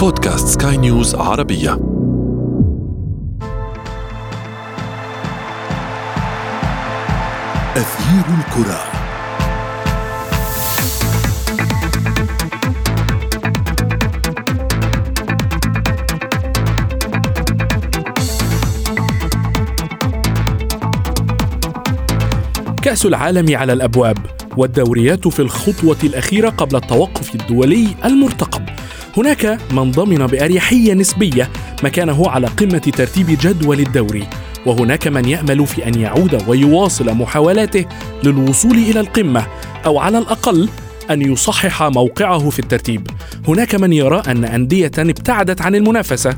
بودكاست سكاي نيوز عربية. أثير الكرة. كأس العالم على الأبواب والدوريات في الخطوة الأخيرة قبل التوقف الدولي المرتقب. هناك من ضمن بأريحية نسبية مكانه على قمة ترتيب جدول الدوري وهناك من يأمل في أن يعود ويواصل محاولاته للوصول إلى القمة أو على الأقل أن يصحح موقعه في الترتيب. هناك من يرى أن أندية ابتعدت عن المنافسة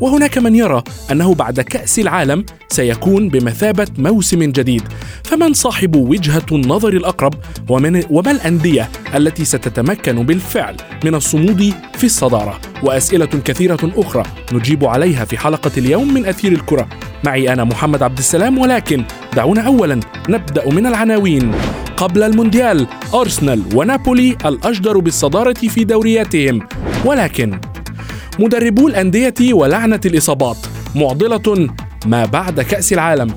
وهناك من يرى أنه بعد كأس العالم سيكون بمثابة موسم جديد. فمن صاحب وجهة النظر الأقرب؟ ومن وما الأندية التي ستتمكن بالفعل من الصمود في الصدارة؟ وأسئلة كثيرة أخرى نجيب عليها في حلقة اليوم من أثير الكرة. معي أنا محمد عبد السلام ولكن دعونا أولا نبدأ من العناوين. قبل المونديال أرسنال ونابولي الأجدر بالصدارة في دورياتهم. ولكن مدربو الأندية ولعنة الإصابات معضلة ما بعد كأس العالم.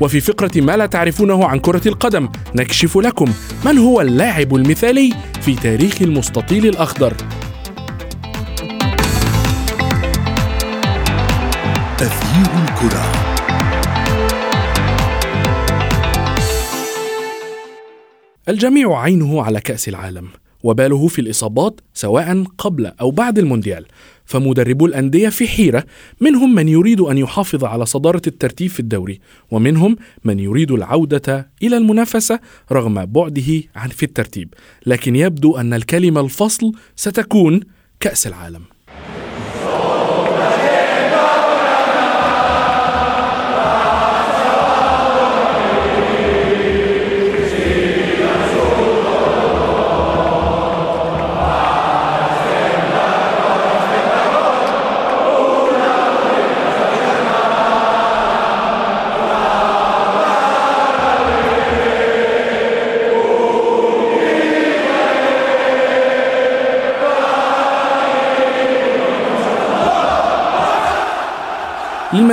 وفي فقرة ما لا تعرفونه عن كرة القدم نكشف لكم من هو اللاعب المثالي في تاريخ المستطيل الأخضر. أثير الكرة. الجميع عينه على كأس العالم وباله في الإصابات سواء قبل أو بعد المونديال. فمدربو الأندية في حيرة منهم من يريد أن يحافظ على صدارة الترتيب في الدوري ومنهم من يريد العودة إلى المنافسة رغم بعده عن في الترتيب. لكن يبدو أن الكلمة الفصل ستكون كأس العالم.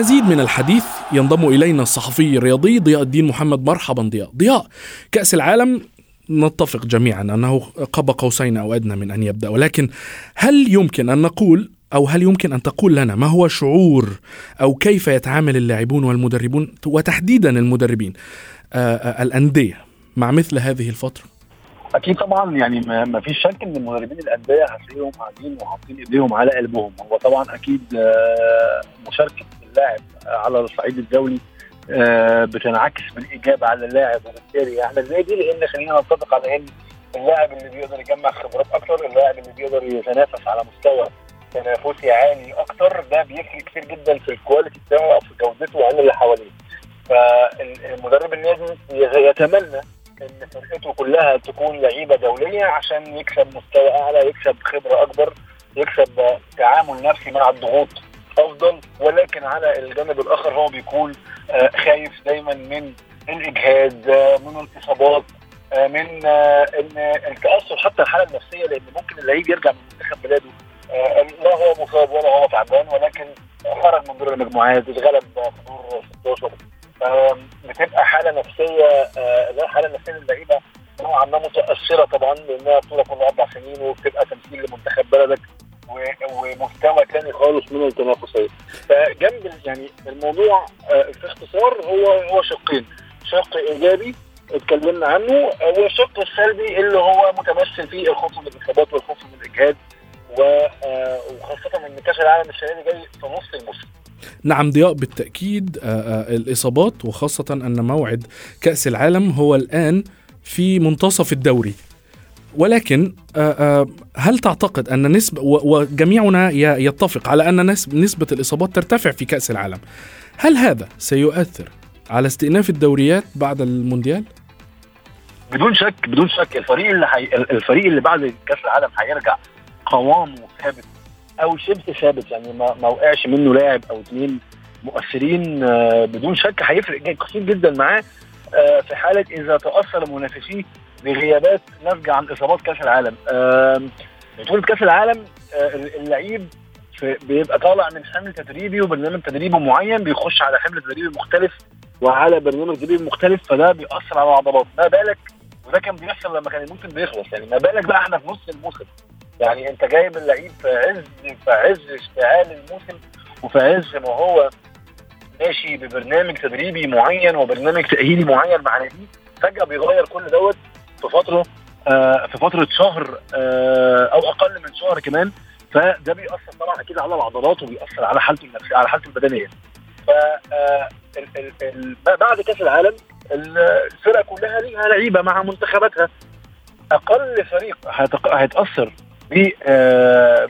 للمزيد من الحديث ينضم إلينا الصحفي الرياضي ضياء الدين محمد. مرحبا ضياء. ضياء كأس العالم نتفق جميعا أنه قاب قوسين أو أدنى من أن يبدأ ولكن هل يمكن أن نقول أو هل يمكن أن تقول لنا ما هو شعور أو كيف يتعامل اللاعبون والمدربون وتحديدا المدربين آه، آه، الأندية مع مثل هذه الفترة؟ أكيد طبعا يعني ما فيش شك إن مدربين الأندية هتلاقيهم قاعدين وحاطين إيديهم على قلبهم. هو طبعا أكيد آه، مشاركة اللاعب على الصعيد الدولي آه، بتنعكس بالايجاب على اللاعب وبالتالي إحنا إزاي دي لأن خلينا نتفق على إن اللاعب اللي بيقدر يجمع خبرات أكتر اللاعب اللي بيقدر يتنافس على مستوى تنافسي عالي أكتر ده بيفرق كتير جدا في الكواليتي بتاعه أو في جودته وعن اللي حواليه. فالمدرب النادي يتمنى إن فرقته كلها تكون لعيبة دولية عشان يكسب مستوى أعلى يكسب خبرة أكبر يكسب تعامل نفسي مع الضغوط. أفضل ولكن على الجانب الآخر هو بيكون آه، خايف دايما من الإجهاد آه، من الإصابات آه، من إن التأثر حتى الحالة النفسية لأن ممكن اللعيب يرجع من منتخب بلاده. لا هو مصاب ولا هو تعبان ولكن خرج من دور المجموعات اتغلب في دور 16 آم، بتبقى حالة نفسية لا حالة نفسية للعيبة نوعا ما متأثرة طبعا لأنها بطوله كل أربع سنين وبتبقى تمثيل لمنتخب بلدك. ومستوى تاني خالص من التنافسية. فجنب يعني الموضوع آه، في اختصار هو هو شقين. شق إيجابي اتكلمنا عنه والشق السلبي اللي هو متمثل في الخوف من الاصابات والخوف من الإجهاد آه، وخاصة إن كأس العالم السنة دي جاي في نص الموسم. نعم ضياء بالتأكيد آه، الإصابات وخاصة أن موعد كأس العالم هو الآن في منتصف الدوري. ولكن آه، آه، هل تعتقد أن نسبة و- وجميعنا يتفق على أن نسب- نسبة الإصابات ترتفع في كأس العالم هل هذا سيؤثر على استئناف الدوريات بعد المونديال؟ بدون شك بدون شك الفريق اللي حي... الفريق اللي بعد كأس العالم هيرجع قوامه ثابت أو شبه ثابت يعني ما, ما وقعش منه لاعب أو اثنين مؤثرين آه، بدون شك هيفرق كتير جدا معاه في حالة إذا تأثر منافسيه بغيابات ناتجة عن إصابات كأس العالم. بطولة كأس العالم آه، اللعيب بيبقى طالع من حمل تدريبي وبرنامج تدريبي معين بيخش على حمل تدريبي مختلف وعلى برنامج تدريبي مختلف فده بيأثر على العضلات. ما بالك وده كان بيحصل لما كان الموسم بيخلص. يعني ما بالك بقى إحنا في نص الموسم. يعني أنت جايب اللعيب في عز في عز اشتعال الموسم وفي عز ما هو ماشي ببرنامج تدريبي معين وبرنامج تأهيلي معين مع نادي فجأة بيغير كل دوت. في فترة آه في فترة شهر آه أو أقل من شهر كمان فده بيأثر طبعا أكيد على العضلات وبيأثر على حالته النفسية على حالته البدنية. ف آه، بعد كأس العالم الفرقة كلها ليها لعيبة مع منتخباتها. أقل فريق هيتأثر آه،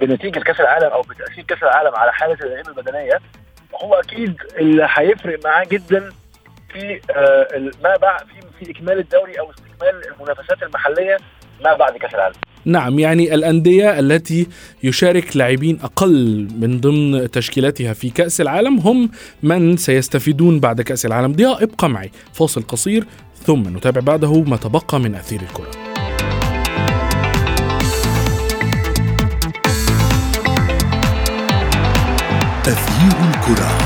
بنتيجة كأس العالم أو بتأثير كأس العالم على حالة اللعيبة البدنية هو أكيد اللي هيفرق معاه جدا في آه، ما بعد في في إكمال الدوري أو استكمال المنافسات المحلية ما بعد كأس العالم. نعم يعني الأندية التي يشارك لاعبين أقل من ضمن تشكيلاتها في كأس العالم هم من سيستفيدون بعد كأس العالم. ضياء ابقى معي. فاصل قصير ثم نتابع بعده ما تبقى من أثير الكرة. تغيير الكرة.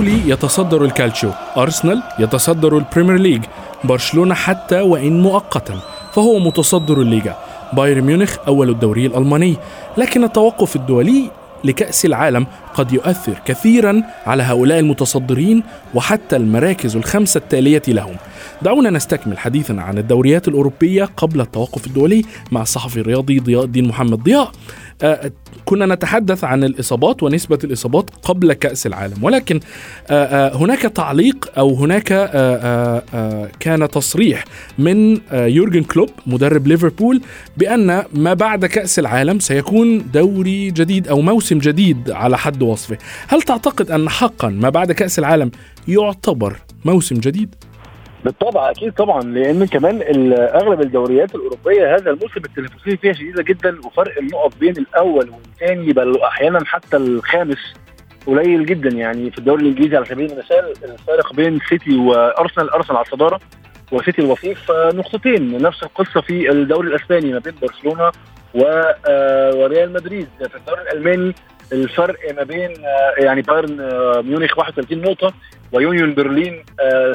نابولي يتصدر الكالتشيو أرسنال يتصدر البريمير ليج برشلونة حتى وإن مؤقتا فهو متصدر الليغا بايرن ميونخ أول الدوري الألماني. لكن التوقف الدولي لكأس العالم قد يؤثر كثيرا على هؤلاء المتصدرين وحتى المراكز الخمسة التالية لهم. دعونا نستكمل حديثنا عن الدوريات الأوروبية قبل التوقف الدولي مع الصحفي الرياضي ضياء الدين محمد. ضياء آه، كنا نتحدث عن الإصابات ونسبة الإصابات قبل كأس العالم ولكن هناك تعليق أو هناك كان تصريح من يورجن كلوب مدرب ليفربول بأن ما بعد كأس العالم سيكون دوري جديد أو موسم جديد على حد وصفه هل تعتقد أن حقا ما بعد كأس العالم يعتبر موسم جديد؟ بالطبع أكيد طبعا لأن كمان أغلب الدوريات الأوروبية هذا الموسم التنافسية فيها شديدة جدا وفرق النقط بين الأول والثاني بل أحيانا حتى الخامس قليل جدا. يعني في الدوري الإنجليزي على سبيل المثال الفارق بين سيتي وأرسنال أرسنال على الصدارة وسيتي الوصيف نقطتين نفس القصة في الدوري الأسباني ما بين برشلونة آه، وريال مدريد. في الدوري الألماني الفرق ما بين آه، يعني بايرن آه، ميونخ 31 نقطة ويونيون برلين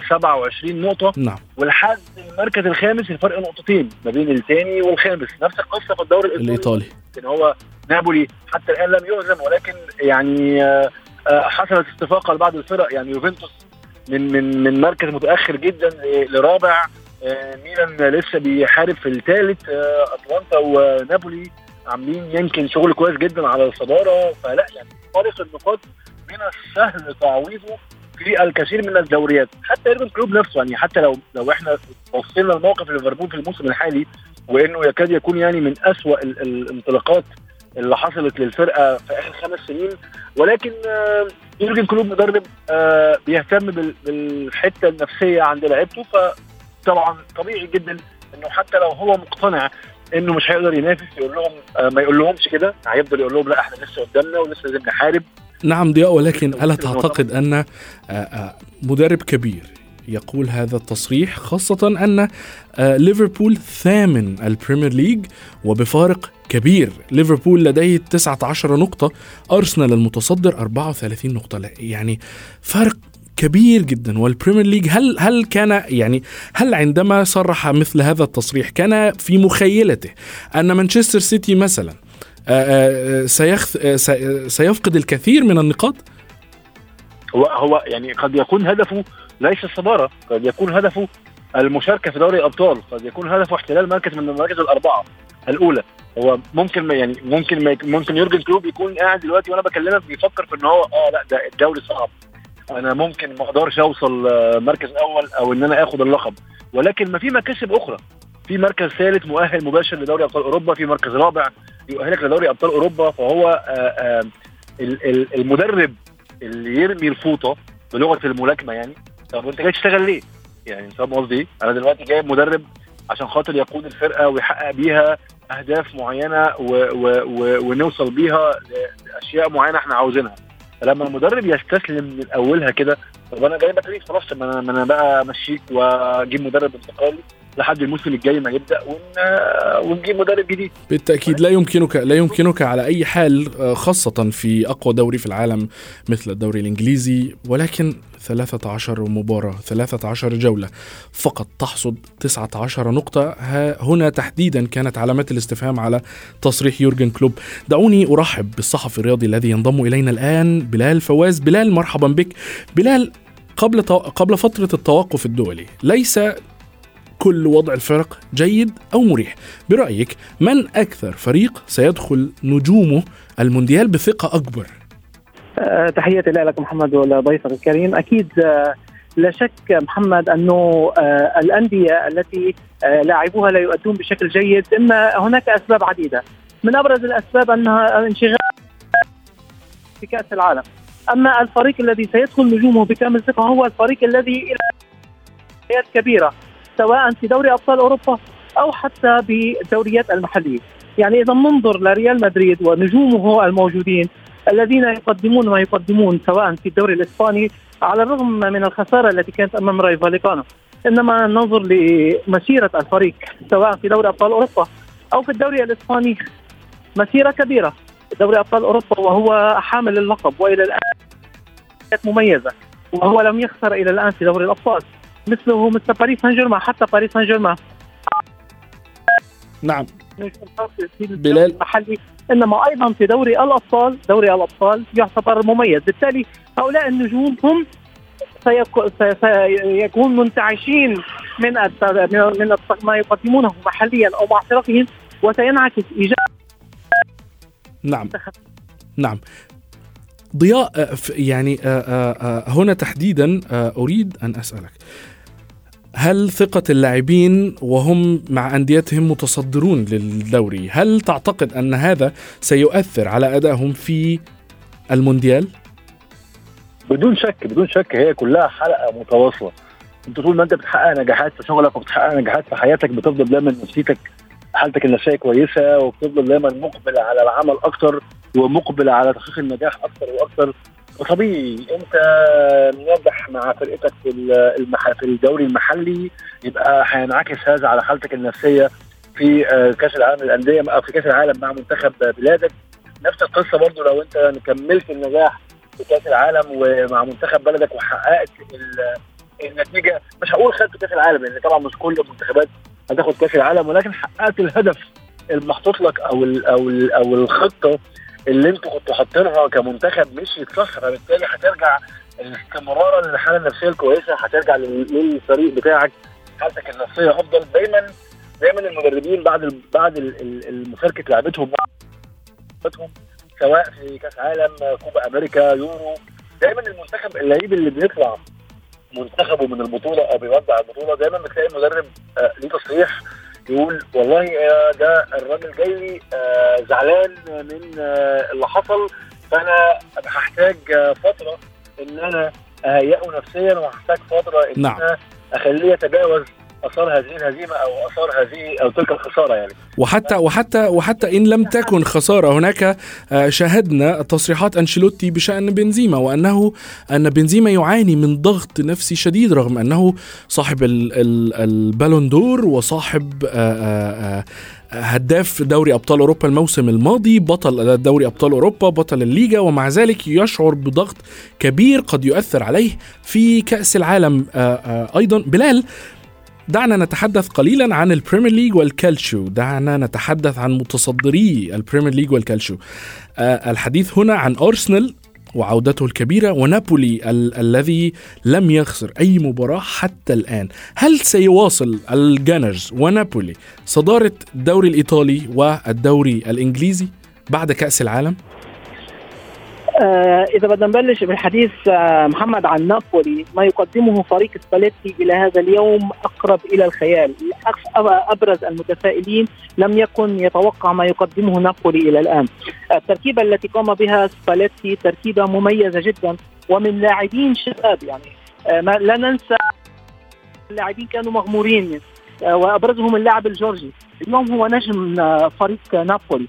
27 نقطة. نعم. ولحد المركز الخامس الفرق نقطتين ما بين الثاني والخامس. نفس القصة في الدوري الإيطالي. إن هو نابولي حتى الآن لم يهزم ولكن يعني حصلت استفاقه لبعض الفرق. يعني يوفنتوس من من من مركز متأخر جدا لرابع ميلان لسه بيحارب في الثالث أتلانتا ونابولي. عاملين يمكن شغل كويس جدا على الصدارة فلا يعني فارق النقاط من السهل تعويضه في الكثير من الدوريات. حتى يورجن كلوب نفسه يعني حتى لو لو إحنا وصلنا لموقف ليفربول في الموسم الحالي وإنه يكاد يكون يعني من اسوء الانطلاقات اللي حصلت للفرقة في آخر خمس سنين. ولكن آه، يورجن كلوب مدرب آه، بيهتم بالحتة النفسية عند لعيبته. فطبعا طبيعي جدا إنه حتى لو هو مقتنع انه مش هيقدر ينافس يقول لهم آه، ما يقول لهمش كده. هيفضل يقول لهم لا إحنا لسه قدامنا ولسه لازم نحارب نعم ضياء ولكن الا تعتقد أن آه، آه، مدرب كبير يقول هذا التصريح خاصة أن ليفربول ثامن البريمير ليج وبفارق كبير؟ ليفربول لديه 19 نقطة أرسنال المتصدر 34 نقطة. يعني فارق كبير جدا. والبريمير ليج هل هل كان يعني هل عندما صرح مثل هذا التصريح كان في مخيلته أن مانشستر سيتي مثلا سيخ سيفقد الكثير من النقاط؟ هو هو يعني قد يكون هدفه ليس الصدارة، قد يكون هدفه المشاركة في دوري الأبطال، قد يكون هدفه احتلال مركز من المراكز الأربعة الأولى، هو ممكن يعني ممكن ممكن يورجن كلوب يكون قاعد دلوقتي وأنا بكلمك بيفكر في إن هو آه لأ ده الدوري صعب. أنا ممكن ما أقدرش أوصل آه، مركز أول أو إن أنا آخد اللقب. ولكن ما في مكاسب أخرى. في مركز ثالث مؤهل مباشر لدوري أبطال أوروبا في مركز رابع يؤهلك لدوري أبطال أوروبا. فهو آآ آآ المدرب اللي يرمي الفوطة بلغة الملاكمة يعني. طب وأنت جاي تشتغل ليه؟ يعني فاهم قصدي؟ أنا دلوقتي جايب مدرب عشان خاطر يقود الفرقة ويحقق بيها أهداف معينة و و و ونوصل بيها لأشياء معينة إحنا عاوزينها. فلما المدرب يستسلم من أولها كده طب أنا جاي بكري خلاص ما أنا ما أنا بقى امشيك وأجيب مدرب إنتقالي لحد الموسم الجاي ما يبدأ ونجيب مدرب جديد. بالتأكيد لا يمكنك لا يمكنك على أي حال خاصة في أقوى دوري في العالم مثل الدوري الإنجليزي ولكن 13 مباراة 13 جولة. فقط تحصد 19 نقطة. هنا تحديدا كانت علامات الاستفهام على تصريح يورجن كلوب. دعوني أرحب بالصحفي الرياضي الذي ينضم إلينا الآن بلال فواز. بلال مرحبا بك. بلال قبل قبل فترة التوقف الدولي ليس كل وضع الفرق جيد أو مريح. برأيك من أكثر فريق سيدخل نجومه المونديال بثقة أكبر؟ تحياتي لك محمد ولضيفك الكريم. أكيد أه لا شك محمد أنه أه الأندية التي لاعبوها لا يؤدون بشكل جيد إما هناك أسباب عديدة. من أبرز الأسباب أنها انشغال في كاس العالم. أما الفريق الذي سيدخل نجومه بكامل ثقة هو الفريق الذي إلى كبيرة سواء في دوري أبطال أوروبا أو حتى بالدوريات المحلية. يعني إذا ننظر لريال مدريد ونجومه الموجودين الذين يقدمون ما يقدمون سواء في الدوري الإسباني على الرغم من الخسارة التي كانت أمام راي فاليكانو. إنما ننظر لمسيرة الفريق سواء في دوري أبطال أوروبا أو في الدوري الإسباني. مسيرة كبيرة. دوري أبطال أوروبا وهو حامل اللقب وإلى الآن مميزة وهو لم يخسر إلى الآن في دوري الأبطال. مثله مثل باريس سان جيرمان حتى باريس سان جيرمان نعم بلال. المحلي. إنما أيضا في دوري الأبطال دوري الأبطال يعتبر مميز. بالتالي هؤلاء النجوم هم سيكون منتعشين من من ما يقدمونه محليا أو مع فرقهم وسينعكس ايجابا نعم. نعم. ضياء يعني هنا تحديدا أريد أن أسألك. هل ثقة اللاعبين وهم مع أنديتهم متصدرون للدوري؟ هل تعتقد أن هذا سيؤثر على أدائهم في المونديال؟ بدون شك بدون شك هي كلها حلقة متواصلة. أنت طول ما أنت بتحقق نجاحات في شغلك وبتحقق نجاحات في حياتك بتفضل دايما نفسيتك حالتك النفسية كويسة وبتفضل دايما مقبل على العمل أكتر ومقبل على تحقيق النجاح أكتر وأكتر. وطبيعي انت ناجح مع فرقتك في المح... في الدوري المحلي يبقى هينعكس هذا على حالتك النفسية في كأس العالم للأندية في كأس العالم مع منتخب بلادك. نفس القصة برضو لو انت كملت النجاح في كأس العالم ومع منتخب بلدك وحققت النتيجة. مش هقول خدت كأس العالم لأن طبعا مش كل المنتخبات هتاخد كأس العالم ولكن حققت الهدف المحطوط لك أو ال أو ال أو الخطة اللي أنتوا كنتوا حاطينها كمنتخب مشيت صح فبالتالي هترجع استمرارا للحالة النفسية الكويسة هترجع للفريق بتاعك حالتك النفسية أفضل. دايما دايما المدربين بعد بعد المشاركه لعبتهم سواء في كأس عالم كوبا أمريكا يورو دايما المنتخب اللعيب اللي بيطلع منتخبه من البطولة أو بيودع البطولة دايما بتلاقي المدرب آه ليه تصريح. يقول والله ده الراجل جاي لي آه زعلان من آه اللي حصل فأنا هحتاج فترة إن أنا أهيئه نفسيا وهحتاج فترة إن نعم. أنا أخليه يتجاوز آثار هذه الهزيمة أو آثار هذه أو تلك الخسارة يعني. وحتى وحتى وحتى إن لم تكن خسارة هناك شاهدنا تصريحات أنشيلوتي بشأن بنزيما وانه أن بنزيما يعاني من ضغط نفسي شديد رغم أنه صاحب البالون دور وصاحب هداف دوري أبطال أوروبا الموسم الماضي بطل دوري أبطال أوروبا بطل الليغا ومع ذلك يشعر بضغط كبير قد يؤثر عليه في كأس العالم أيضا. بلال دعنا نتحدث قليلا عن البريمير ليج والكالشيو. دعنا نتحدث عن متصدري البريمير ليج والكالشيو. آه الحديث هنا عن أرسنال وعودته الكبيرة ونابولي ال- الذي لم يخسر أي مباراة حتى الآن. هل سيواصل الجانرز ونابولي صدارة الدوري الإيطالي والدوري الإنجليزي بعد كأس العالم؟ آه إذا بدنا نبلش بالحديث آه محمد عن نابولي. ما يقدمه فريق سباليتي إلى هذا اليوم أقرب إلى الخيال. أبرز المتفائلين لم يكن يتوقع ما يقدمه نابولي إلى الآن. التركيبة التي قام بها سباليتي تركيبة مميزة جدا ومن لاعبين شباب يعني آه ما لا ننسى اللاعبين كانوا مغمورين آه وأبرزهم اللاعب الجورجي. اليوم هو نجم آه، فريق نابولي.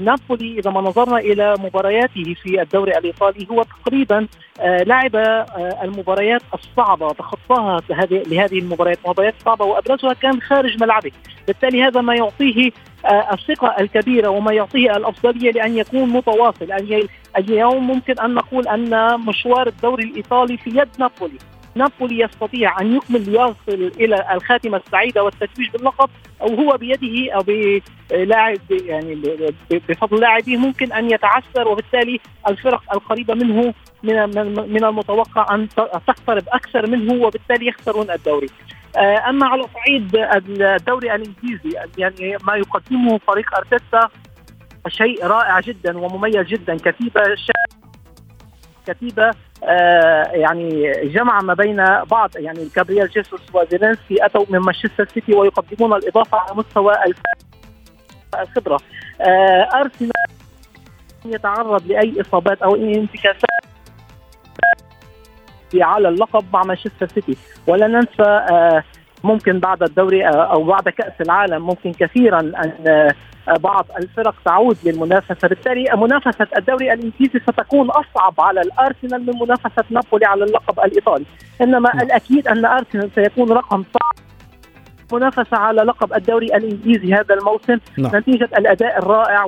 نابولي إذا ما نظرنا إلى مبارياته في الدوري الإيطالي هو تقريبا آه لعب آه المباريات الصعبة تخطاها لهذه المباريات مباريات صعبة وأبرزها كان خارج ملعبه. بالتالي هذا ما يعطيه آه الثقة الكبيرة وما يعطيه الأفضلية لأن يكون متواصل اليوم ممكن أن نقول أن مشوار الدوري الإيطالي في يد نابولي. نابولي يستطيع أن يكمل ليصل إلى الخاتمة السعيدة والتتويج باللقب أو هو بيده أو بلاعب يعني بفضل لاعبيه ممكن أن يتعثر وبالتالي الفرق القريبة منه من المتوقع أن تقترب أكثر منه وبالتالي يخسرون الدوري. آه، أما على صعيد الدوري الإنجليزي يعني ما يقدمه فريق أرتيتا شيء رائع جدا ومميز جدا كتيبه كتيبة آه يعني جمع ما بين بعض يعني جابرييل جيسوس وزيلينسكي أتوا من مانشستر سيتي ويقدمون الإضافة على مستوى الخبرة. آه أرسنال يتعرض لأي إصابات أو انتكاسات على اللقب مع مانشستر سيتي. ولا ننسى آه ممكن بعد الدوري آه، أو بعد كأس العالم ممكن كثيرا أن آه، بعض الفرق تعود للمنافسة، بالتالي منافسة الدوري الإنجليزي ستكون أصعب على الأرسنال من منافسة نابولي على اللقب الإيطالي، إنما. الأكيد أن أرسنال سيكون رقم صعب منافسة على لقب الدوري الإنجليزي هذا الموسم نعم. نتيجة الأداء الرائع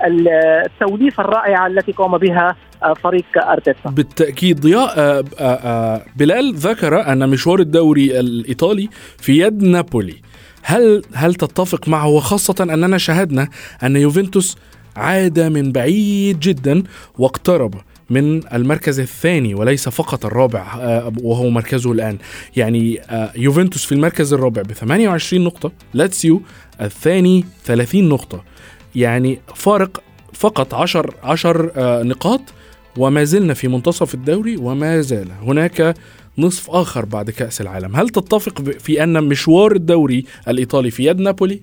والتوليفة الرائعة التي قام بها فريق أرتيتا. بالتأكيد ضياء آه، آه، بلال ذكر أن مشوار الدوري الإيطالي في يد نابولي. هل هل تتفق معه؟ وخاصة أننا شاهدنا أن يوفنتوس عاد من بعيد جدا واقترب من المركز الثاني وليس فقط الرابع آه، وهو مركزه الآن. يعني آه، يوفنتوس في المركز الرابع ب 28 نقطة لاتسيو الثاني 30 نقطة. يعني فارق فقط 10 10 آه، نقاط وما زلنا في منتصف الدوري وما زال هناك نصف آخر بعد كأس العالم. هل تتفق في أن مشوار الدوري الإيطالي في يد نابولي؟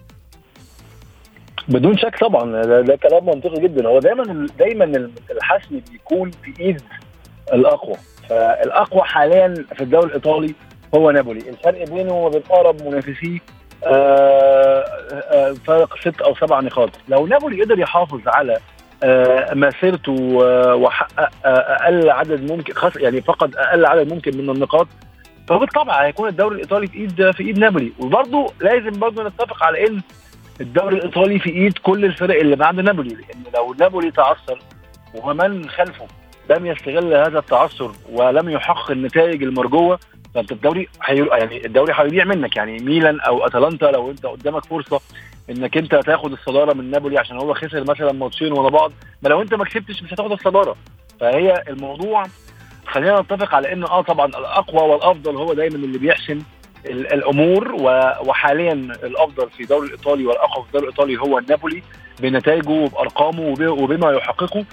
بدون شك طبعا ده, ده كلام منطقي جدا. هو دايما دايما الحسم بيكون في إيد الأقوى. فالأقوى حاليا في الدوري الإيطالي هو نابولي. الفرق بينه وبين أقرب منافسيه آه، فرق ست أو سبع نقاط. لو نابولي قدر يحافظ على آه، مسيرته آه، وحقق آه، أقل عدد ممكن خاص يعني فقد أقل عدد ممكن من النقاط فبالطبع هيكون الدوري الإيطالي في إيد في إيد نابولي. وبرضه لازم برضه نتفق على إن الدوري الإيطالي في إيد كل الفرق اللي بعد نابولي. لأن لو نابولي تعثر ومن خلفه لم يستغل هذا التعثر ولم يحقق النتائج المرجوة فانت الدوري حي... يعني الدوري هيضيع منك يعني ميلان أو أتلانتا لو أنت قدامك فرصة إنك أنت تاخد الصدارة من نابولي عشان هو خسر مثلا ماتشين ورا بعض ما لو أنت ما كسبتش مش هتاخد الصدارة. فهي الموضوع خلينا نتفق على إن آه طبعا الأقوى والأفضل هو دايما اللي بيحسم الأمور وحاليا الأفضل في الدوري الإيطالي والأقوى في الدوري الإيطالي هو النابولي بنتائجه وبأرقامه وبما يحققه.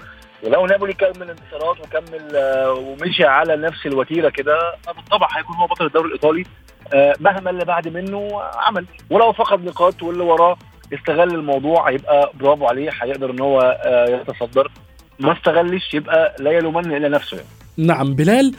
ولو نابولي كمل انتصارات وكمل آه، ومشي على نفس الوتيرة كده. بالطبع هيكون هو بطل الدوري الإيطالي. آه، مهما اللي بعد منه عمل. ولو فقد نقاط واللي وراه استغل الموضوع هيبقى برافو عليه. هيقدر إن هو آه، يتصدر. ما استغلش يبقى لا يلومن إلا نفسه يعني. نعم بلال.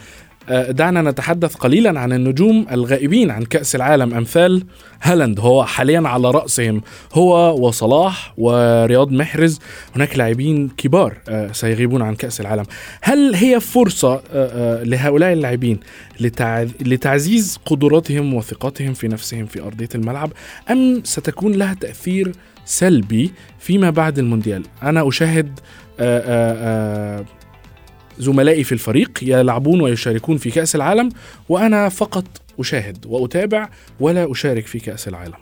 دعنا نتحدث قليلا عن النجوم الغائبين عن كأس العالم أمثال هالاند. هو حاليا على رأسهم هو وصلاح ورياض محرز. هناك لاعبين كبار آه، سيغيبون عن كأس العالم. هل هي فرصة آه، لهؤلاء اللاعبين لتعزيز قدراتهم وثقتهم في نفسهم في أرضية الملعب أم ستكون لها تأثير سلبي فيما بعد المونديال؟ أنا أشاهد زملائي في الفريق يلعبون ويشاركون في كأس العالم وأنا فقط أشاهد وأتابع ولا أشارك في كأس العالم.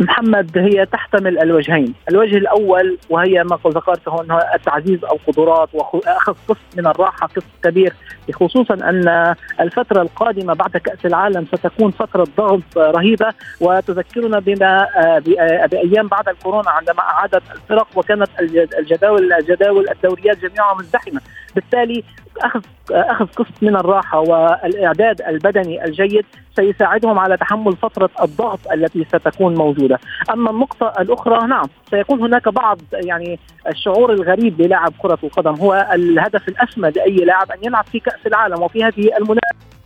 محمد هي تحتمل الوجهين، الوجه الأول وهي ما ذكرته إنه تعزيز القدرات واخذ قسط من الراحة قسط كبير خصوصا أن الفترة القادمة بعد كأس العالم ستكون فترة ضغط رهيبة. وتذكرنا بما آه، آه، بأيام بعد الكورونا عندما أعادت الفرق وكانت الجداول الجداول الدوريات جميعها مزدحمة، بالتالي أخذ أخذ قسط من الراحة والإعداد البدني الجيد سيساعدهم على تحمل فترة الضغط التي ستكون موجودة، أما النقطة الأخرى نعم سيكون هناك بعض يعني الشعور الغريب للاعب كرة القدم. هو الهدف الاسمى لأي لاعب أن يلعب في كأس العالم وفي هذه المنافسه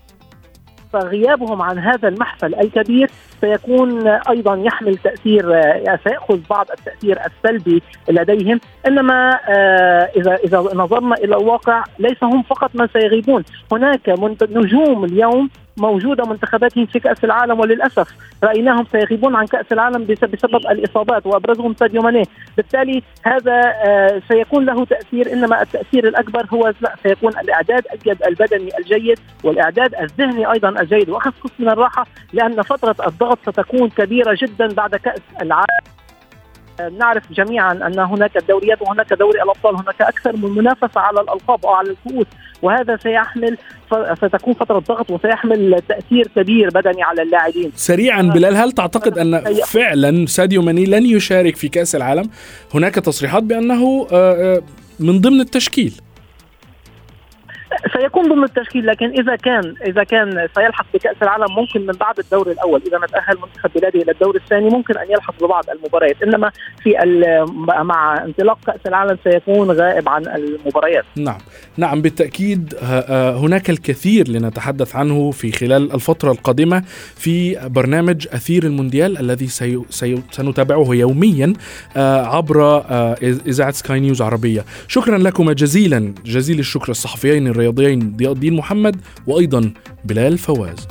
فغيابهم عن هذا المحفل الكبير سيكون أيضا يحمل تأثير آه، سيأخذ بعض التأثير السلبي لديهم إنما آه، إذا إذا نظرنا إلى الواقع ليس هم فقط من سيغيبون. هناك نجوم اليوم موجودة منتخباتهم في كأس العالم وللأسف رأيناهم سيغيبون عن كأس العالم بسبب الإصابات وأبرزهم ساديو ماني. بالتالي هذا آه، سيكون له تأثير إنما التأثير الأكبر هو سيكون الإعداد البدني الجيد والإعداد الذهني أيضا الجيد وأخذ قسط من الراحة لأن فترة الضغط ستكون كبيرة جدا بعد كأس العالم. نعرف جميعا أن هناك الدوريات وهناك دوري الأبطال هناك أكثر من منافسة على الألقاب أو على الكؤوس وهذا سيحمل ستكون فترة ضغط وسيحمل تأثير كبير بدني على اللاعبين. سريعا بلال هل تعتقد أن فعلا ساديو ماني لن يشارك في كأس العالم؟ هناك تصريحات بأنه آه، آه، من ضمن التشكيل. سيكون ضمن التشكيل لكن إذا كان إذا كان سيلحق بكأس العالم ممكن من بعد الدور الأول إذا ما تاهل منتخب بلاده إلى الدور الثاني ممكن أن يلحق ببعض المباريات. إنما في مع انطلاق كأس العالم سيكون غائب عن المباريات. نعم. نعم بالتأكيد آه، آه، هناك الكثير لنتحدث عنه في خلال الفترة القادمة في برنامج أثير المونديال الذي سي... سي... سنتابعه يوميا آه، عبر إذاعة سكاي نيوز عربية. شكرا لكم جزيلا جزيل الشكر الصحفيين الرياضيين. ضياء الدين محمد وأيضا بلال فواز.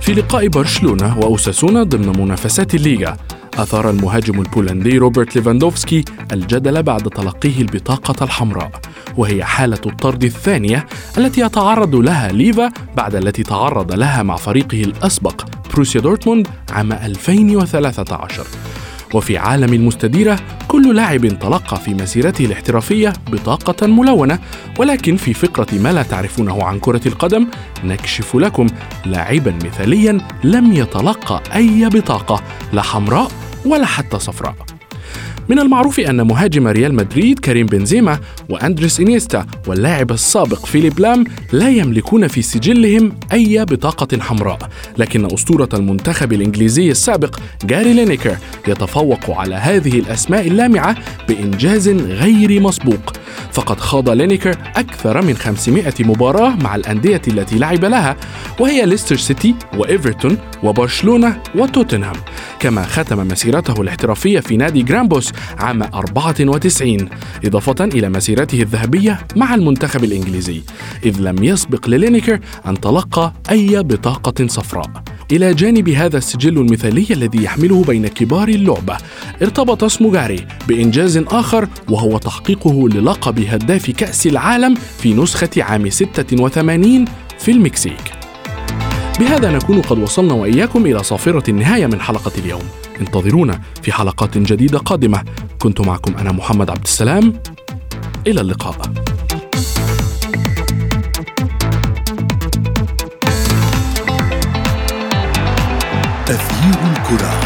في لقاء برشلونة وأوساسونا ضمن منافسات الليغا أثار المهاجم البولندي روبرت ليفاندوفسكي الجدل بعد تلقيه البطاقة الحمراء وهي حالة الطرد الثانية التي يتعرض لها ليفا بعد التي تعرض لها مع فريقه الأسبق بروسيا دورتموند عام 2013 وفي عالم المستديرة كل لاعب تلقى في مسيرته الاحترافية بطاقة ملونة ولكن في فقرة ما لا تعرفونه عن كرة القدم نكشف لكم لاعبا مثاليا لم يتلقى أي بطاقة لا حمراء ولا حتى صفراء. من المعروف أن مهاجم ريال مدريد كريم بنزيما وأندريس إنيستا واللاعب السابق فيليب لام لا يملكون في سجلهم أي بطاقة حمراء لكن أسطورة المنتخب الإنجليزي السابق جاري لينيكر يتفوق على هذه الأسماء اللامعة بإنجاز غير مسبوق. فقد خاض لينيكر أكثر من 500 مباراة مع الأندية التي لعب لها وهي ليستر سيتي وإيفرتون وبرشلونة وتوتنهام. كما ختم مسيرته الاحترافية في نادي جرامبوس عام 94 إضافة إلى مسيرته الذهبية مع المنتخب الإنجليزي. إذ لم يسبق للينيكر أن تلقى أي بطاقة صفراء. إلى جانب هذا السجل المثالي الذي يحمله بين كبار اللعبة. ارتبط اسم جاري بإنجاز آخر وهو تحقيقه للقب هداف كأس العالم في نسخة عام 86 في المكسيك. بهذا نكون قد وصلنا وإياكم إلى صافرة النهاية من حلقة اليوم. انتظرونا في حلقات جديدة قادمة. كنت معكم أنا محمد عبد السلام. إلى اللقاء. تغيير الكرة.